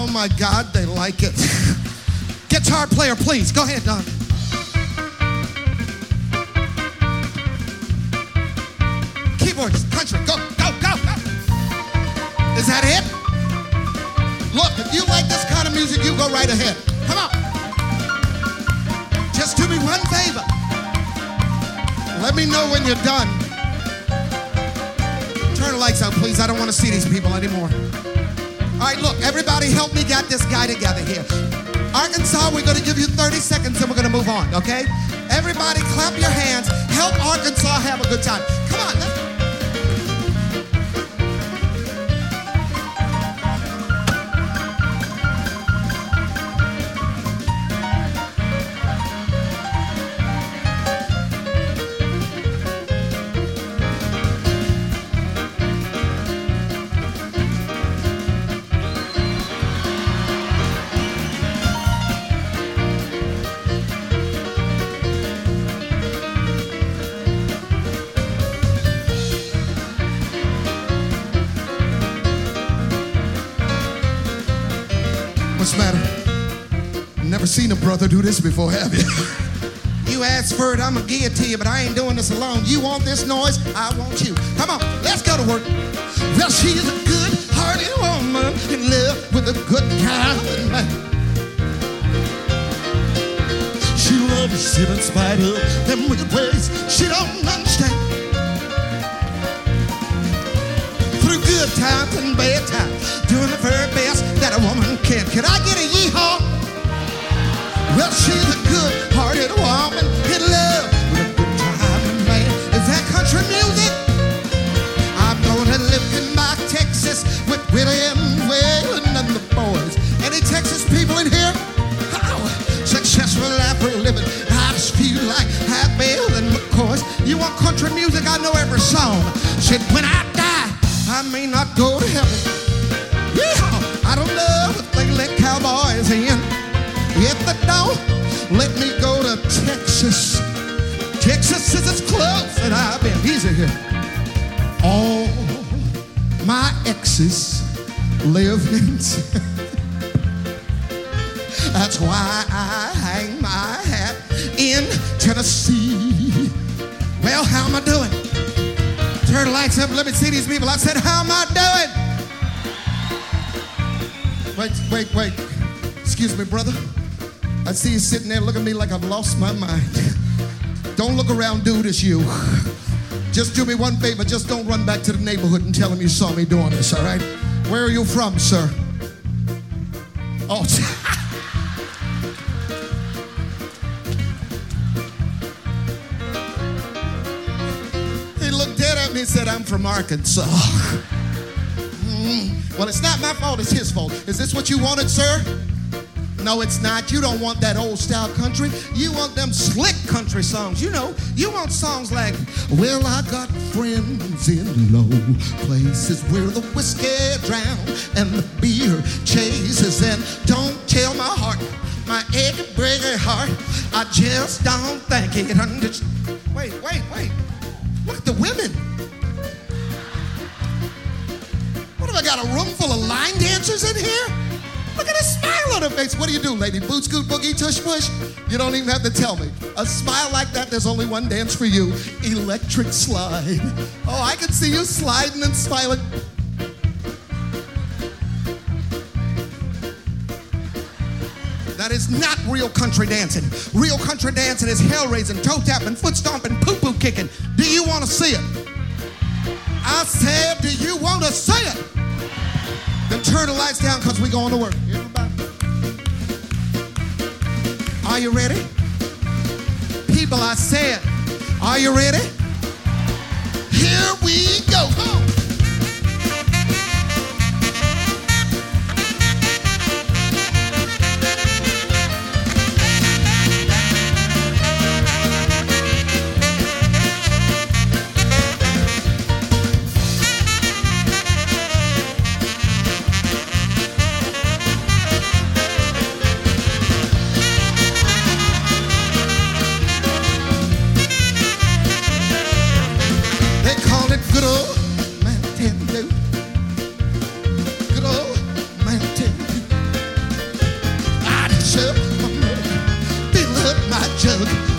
Oh my God, they like it. Guitar player, please. Go ahead, Don. Keyboards, country, go, go, go, go. Is that it? Look, if you like this kind of music, you go right ahead. Come on. Just do me one favor. Let me know when you're done. Turn the lights out, please. I don't want to see these people anymore. All right, look, everybody help me get this guy together here. Arkansas, we're going to give you 30 seconds and we're going to move on, okay? Everybody clap your hands. Help Arkansas have a good time. Matter? Never seen a brother do this before, have you? you asked for it, I'm gonna give it to you, but I ain't doing this alone. You want this noise? I want you. Come on, let's go to work. Well, she's a good-hearted woman in love with a good time. She loves it in spite of them wicked ways she don't understand. Through good times and bad times, doing the very best a woman can. I get a yeehaw? Well, she's a good-hearted woman in love with a good time, man. Is that country music? I'm gonna live in my Texas with Willie and Waylon and the boys. Any Texas people in here? How successful life we're living. I just feel like happy and McCoys. You want country music? I know every song. Said when I die, I may not go to heaven. Easy here. All my exes live in. That's why I hang my hat in Tennessee. Well, how am I doing? Turn the lights up. Let me see these people. I said, how am I doing? Wait, wait, wait. Excuse me, brother. I see you sitting there looking at me like I've lost my mind. Don't look around, dude, it's you. Just do me one favor. Just don't run back to the neighborhood and tell them you saw me doing this, all right? Where are you from, sir? Oh, he looked dead at me and said, I'm from Arkansas. Mm, Well, it's not my fault, it's his fault. Is this what you wanted, sir? No, it's not. You don't want that old style country. You want them slick country songs. You know, you want songs like, Well, I got friends in low places where the whiskey drowns and the beer chases. And don't tell my heart, my achy breaky heart, I just don't think it under. Wait, wait, wait. Look at the women. What have I got? A room full of line dancers in here? Look at a smile on her face. What do you do, lady? Boot, scoot, boogie, tush, push? You don't even have to tell me. A smile like that, there's only one dance for you electric slide. Oh, I can see you sliding and smiling. That is not real country dancing. Real country dancing is hell raising, toe tapping, foot stomping, poo poo kicking. Do you want to see it? I said, do you want to see it? Then turn the lights down because we're going to work. Everybody. Are you ready? People, I said, are you ready? Here we go. fill up my jug.